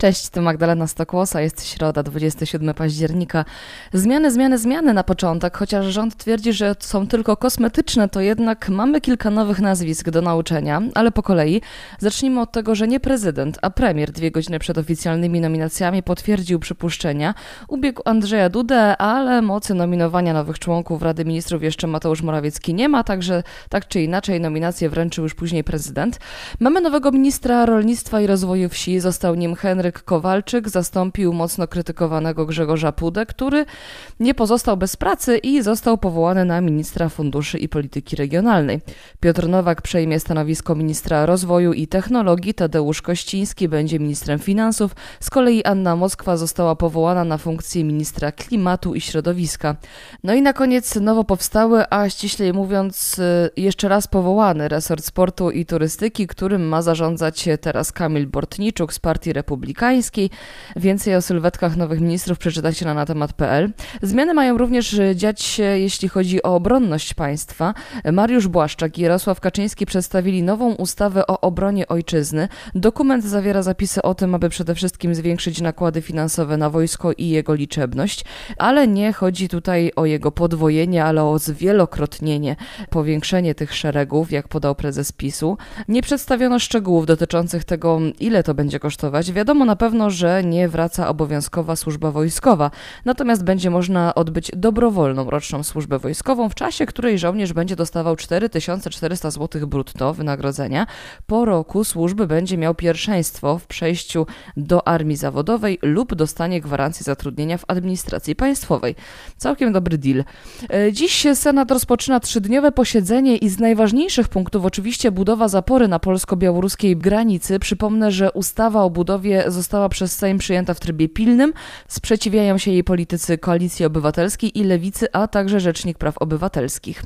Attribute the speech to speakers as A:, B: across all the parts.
A: Cześć, to Magdalena Stokłosa, jest środa, 27 października. Zmiany, zmiany, zmiany na początek, chociaż rząd twierdzi, że są tylko kosmetyczne, to jednak mamy kilka nowych nazwisk do nauczenia, ale po kolei. Zacznijmy od tego, że nie prezydent, a premier dwie godziny przed oficjalnymi nominacjami potwierdził przypuszczenia. Ubiegł Andrzeja Dudę, ale mocy nominowania nowych członków Rady Ministrów jeszcze Mateusz Morawiecki nie ma, także tak czy inaczej nominację wręczył już później prezydent. Mamy nowego ministra rolnictwa i rozwoju wsi, został nim Henryk Kowalczyk zastąpił mocno krytykowanego Grzegorza Pudę, który nie pozostał bez pracy i został powołany na ministra funduszy i polityki regionalnej. Piotr Nowak przejmie stanowisko ministra rozwoju i technologii, Tadeusz Kościński będzie ministrem finansów, z kolei Anna Moskwa została powołana na funkcję ministra klimatu i środowiska. No i na koniec nowo powstały, a ściślej mówiąc y, jeszcze raz powołany resort sportu i turystyki, którym ma zarządzać teraz Kamil Bortniczuk z Partii Republikanów. Więcej o sylwetkach nowych ministrów przeczytacie na natemat.pl. Zmiany mają również dziać się, jeśli chodzi o obronność państwa. Mariusz Błaszczak i Jarosław Kaczyński przedstawili nową ustawę o obronie ojczyzny. Dokument zawiera zapisy o tym, aby przede wszystkim zwiększyć nakłady finansowe na wojsko i jego liczebność, ale nie chodzi tutaj o jego podwojenie, ale o zwielokrotnienie, powiększenie tych szeregów, jak podał prezes PiSu. Nie przedstawiono szczegółów dotyczących tego, ile to będzie kosztować. Wiadomo na pewno, że nie wraca obowiązkowa służba wojskowa, natomiast będzie można odbyć dobrowolną roczną służbę wojskową, w czasie której żołnierz będzie dostawał 4400 zł brutto wynagrodzenia. Po roku służby będzie miał pierwszeństwo w przejściu do armii zawodowej lub dostanie gwarancji zatrudnienia w administracji państwowej. Całkiem dobry deal. E, dziś Senat rozpoczyna trzydniowe posiedzenie i z najważniejszych punktów oczywiście budowa zapory na polsko-białoruskiej granicy. Przypomnę, że ustawa o budowie została przez Sejm przyjęta w trybie pilnym. Sprzeciwiają się jej politycy Koalicji Obywatelskiej i Lewicy, a także Rzecznik Praw Obywatelskich.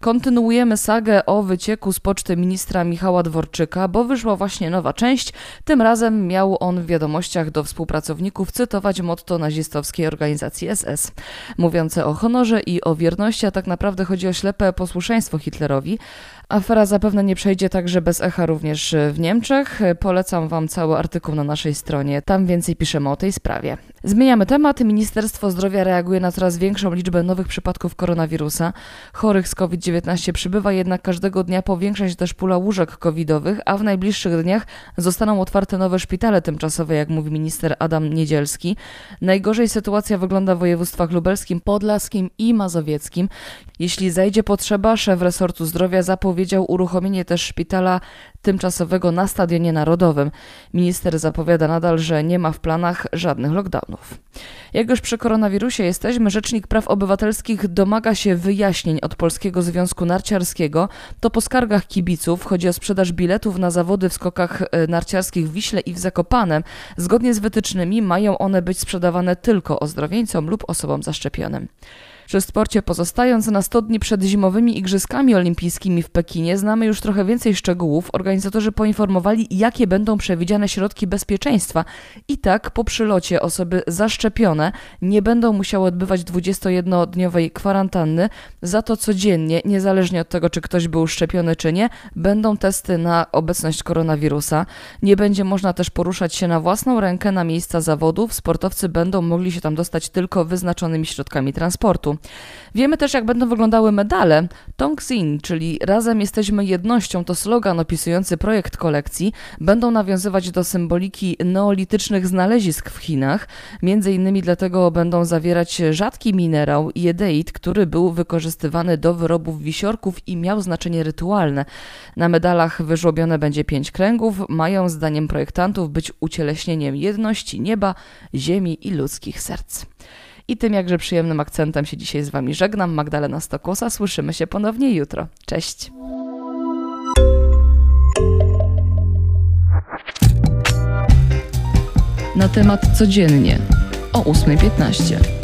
A: Kontynuujemy sagę o wycieku z poczty ministra Michała Dworczyka, bo wyszła właśnie nowa część. Tym razem miał on w wiadomościach do współpracowników cytować motto nazistowskiej organizacji SS, mówiące o honorze i o wierności, a tak naprawdę chodzi o ślepe posłuszeństwo Hitlerowi. Afera zapewne nie przejdzie także bez echa również w Niemczech. Polecam Wam cały artykuł na naszej stronie, tam więcej piszemy o tej sprawie. Zmieniamy temat. Ministerstwo Zdrowia reaguje na coraz większą liczbę nowych przypadków koronawirusa. Chorych z COVID-19 przybywa, jednak każdego dnia powiększa się też pula łóżek covidowych, a w najbliższych dniach zostaną otwarte nowe szpitale tymczasowe, jak mówi minister Adam Niedzielski. Najgorzej sytuacja wygląda w województwach lubelskim, podlaskim i mazowieckim. Jeśli zajdzie potrzeba, szef resortu zdrowia zapowiedział uruchomienie też szpitala tymczasowego na Stadionie Narodowym. Minister zapowiada nadal, że nie ma w planach żadnych lockdownów. Jak już przy koronawirusie jesteśmy, Rzecznik Praw Obywatelskich domaga się wyjaśnień od Polskiego Związku Narciarskiego. To po skargach kibiców chodzi o sprzedaż biletów na zawody w skokach e, narciarskich w Wiśle i w Zakopanem. Zgodnie z wytycznymi mają one być sprzedawane tylko ozdrowieńcom lub osobom zaszczepionym. Przy sporcie pozostając na 100 dni przed zimowymi Igrzyskami Olimpijskimi w Pekinie znamy już trochę więcej szczegółów. Organizatorzy poinformowali, jakie będą przewidziane środki bezpieczeństwa. I tak po przylocie osoby zaszczepione nie będą musiały odbywać 21-dniowej kwarantanny. Za to codziennie, niezależnie od tego, czy ktoś był szczepiony, czy nie, będą testy na obecność koronawirusa. Nie będzie można też poruszać się na własną rękę na miejsca zawodów. Sportowcy będą mogli się tam dostać tylko wyznaczonymi środkami transportu. Wiemy też, jak będą wyglądały medale. Tongxin, czyli Razem jesteśmy jednością, to slogan opisujący projekt kolekcji. Będą nawiązywać do symboliki neolitycznych znalezisk w Chinach. Między innymi dlatego będą zawierać rzadki minerał jedeit, który był wykorzystywany do wyrobów wisiorków i miał znaczenie rytualne. Na medalach wyżłobione będzie pięć kręgów, mają zdaniem projektantów być ucieleśnieniem jedności nieba, ziemi i ludzkich serc. I tym jakże przyjemnym akcentem się dzisiaj z Wami żegnam. Magdalena Stokłosa. Słyszymy się ponownie jutro. Cześć. Na temat codziennie o 8.15.